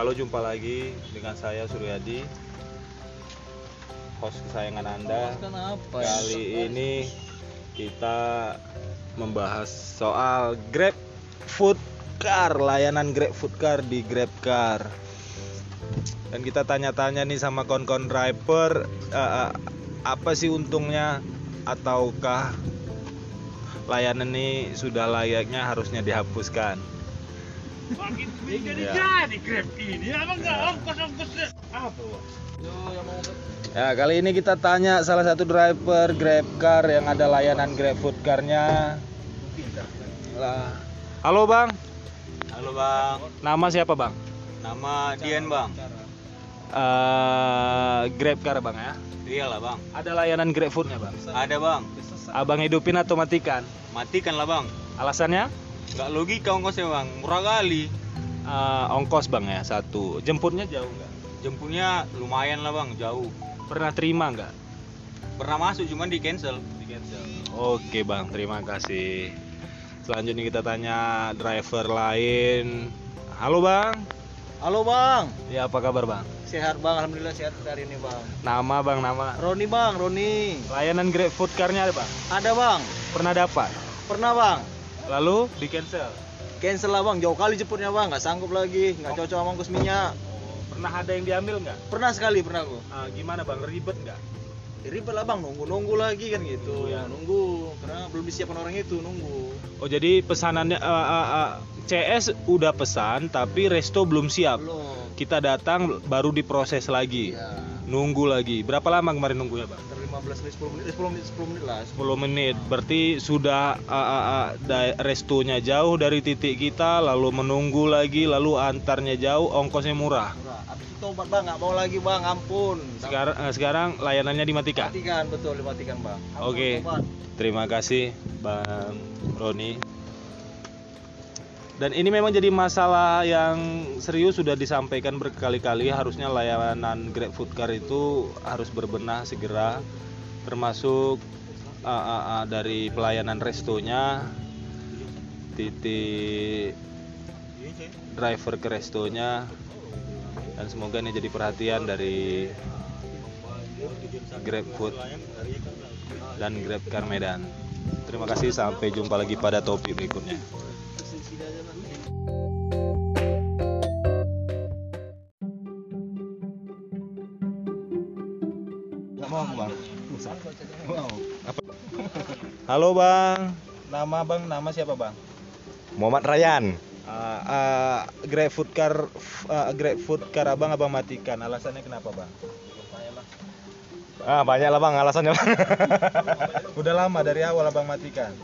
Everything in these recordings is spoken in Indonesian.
Halo, jumpa lagi dengan saya Suryadi, host kesayangan Anda. Kenapa Kali ini kita membahas soal Grab Food Car, layanan Grab Food Car di Grab Car. Dan kita tanya-tanya nih sama kon-kon driver, eh, apa sih untungnya ataukah layanan ini sudah layaknya harusnya dihapuskan? Makin jadi Ya. jadi Grab ini emang nggak ongkos-ongkosnya apa? Ya, kali ini kita tanya salah satu driver Grab Car yang ada layanan Grab Food Car-nya. Lah. Halo, Bang. Halo bang, Nama siapa, Bang? nama Dian bang. Eh, Grab Car, Bang ya. Iyalah bang. Ada layanan Grab Food-nya, Bang. Ada bang. Abang hidupin atau matikan? Matikan lah bang. Alasannya? Nggak logika ongkosnya bang. Murah kali. Eh, ongkos, Bang ya, satu. Jemputnya jauh nggak? Jemputnya lumayan lah bang, jauh. Pernah terima nggak? Pernah masuk cuman di cancel. Di cancel. Oke, Bang. Terima kasih. Selanjutnya kita tanya driver lain. Halo, Bang. Halo bang, Ya, apa kabar, Bang? sehat bang, alhamdulillah sehat hari ini bang. Nama bang, nama. Roni bang, Roni. Layanan Grab Food Car-nya ada bang? Ada bang, Pernah dapat? pernah bang. Lalu di cancel? Cancel lah bang, jauh kali jemputnya bang, nggak sanggup lagi, nggak cocok sama ongkos minyak. Pernah ada yang diambil nggak? Pernah sekali pernah gua. Ah, gimana bang? Ribet nggak? Ribet lah bang, nunggu nunggu lagi kan gitu. Nunggu ya. Nunggu, karena belum disiapkan orang itu nunggu. Oh jadi pesanannya ah, ah, ah, CS udah pesan tapi resto belum siap. Belum. Kita datang baru diproses lagi. Ya. Nunggu lagi. Berapa lama kemarin nunggunya bang? Sekitar 15 menit, 10 menit, eh, 10 menit, 10 menit lah. 10 menit. Berarti sudah ah, ah, ah, da- restonya jauh dari titik kita, lalu menunggu lagi, lalu antarnya jauh, ongkosnya murah. Murah. Habis itu tobat bang, nggak mau lagi bang, ampun. Sekarang eh, sekarang layanannya dimatikan. Matikan, betul dimatikan bang. Oke. tobat. Terima kasih Bang Roni. Dan ini memang jadi masalah yang serius sudah disampaikan berkali-kali harusnya layanan Grab Food Car itu harus berbenah segera termasuk ah, ah, ah, dari pelayanan restonya titik driver ke restonya dan semoga ini jadi perhatian dari Grab Food dan Grab Car Medan. Terima kasih sampai jumpa lagi pada topik berikutnya. Mau aku bang. Mau. Halo Bang, nama Bang nama siapa Bang? Muhammad. Ah, ah, Grab Food Car ah, Grab Food Car Abang Abang matikan. Alasannya kenapa Bang? Ah, banyak lah bang alasannya bang. Udah lama dari awal Abang matikan.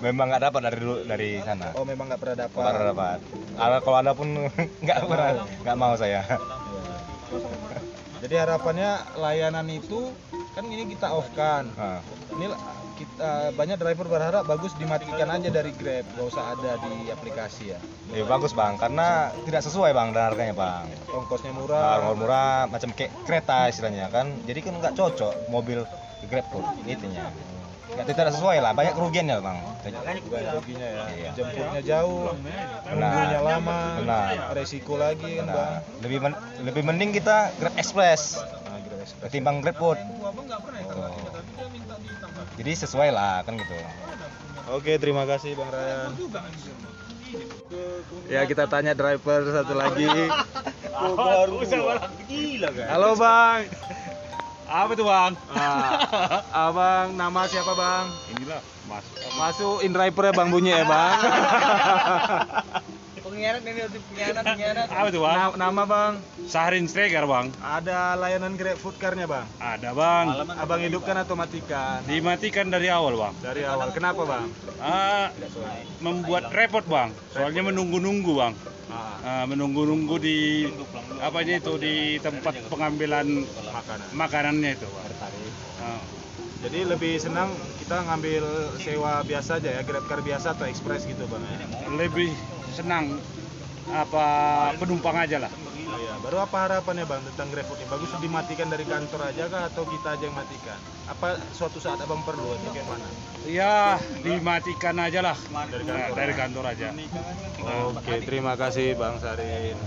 Memang nggak dapat dari dulu dari sana. Oh memang nggak pernah dapat. Pernah dapat. Ada kalau ada pun nggak pernah, nggak mau saya. Jadi harapannya layanan itu kan ini kita off kan. Ah. Ini kita banyak driver berharap bagus dimatikan aja dari Grab, gak usah ada di aplikasi ya. Ya, bagus bang, karena tidak sesuai bang dengan harganya bang. Ongkosnya Nah, murah. macam kayak kereta istilahnya kan. Jadi kan nggak cocok mobil di Grab tuh intinya. Nggak tidak sesuai lah, banyak kerugiannya bang. Banyak ruginya ya. Iya. Jemputnya jauh, nunggunya lama, Benar. resiko lagi kan bang. Nah, lebih men- lebih mending kita Grab Express Nah, Grab Express. ketimbang Grab Food. Oh. Jadi sesuai lah kan gitu. Oke, terima kasih Bang Ryan. Ya, kita tanya driver satu lagi. Halo Bang. Apa tuh bang? Ah, abang nama siapa Bang? Inilah mas. Masukin drivernya Bang bunyi ya Bang. Pengkhianat ini untuk pengkhianat, pengkhianat. Apa tuh bang? Na- nama Bang? Sahrin Stregar bang. Ada layanan Grab Food Car-nya Bang. Ada bang. Abang hidupkan atau matikan? Dimatikan dari awal bang. Dari awal. Kenapa Bang? Ah, membuat repot bang. Soalnya menunggu-nunggu bang. Ah, menunggu-nunggu di apa aja itu di tempat pengambilan makanan. makanannya itu. Ah. Jadi lebih senang kita ngambil sewa biasa aja ya, Grab Car biasa atau Express gitu Bang ya. Lebih senang apa penumpang aja lah. Iya, baru apa harapannya Bang tentang GrabFood ini? Bagus dimatikan dari kantor aja kah atau kita aja yang matikan? Apa suatu saat Abang perlu atau gimana? Ya dimatikan aja lah Dari Nah, kantor. dari kantor aja. Oke, terima kasih Bang Sarin.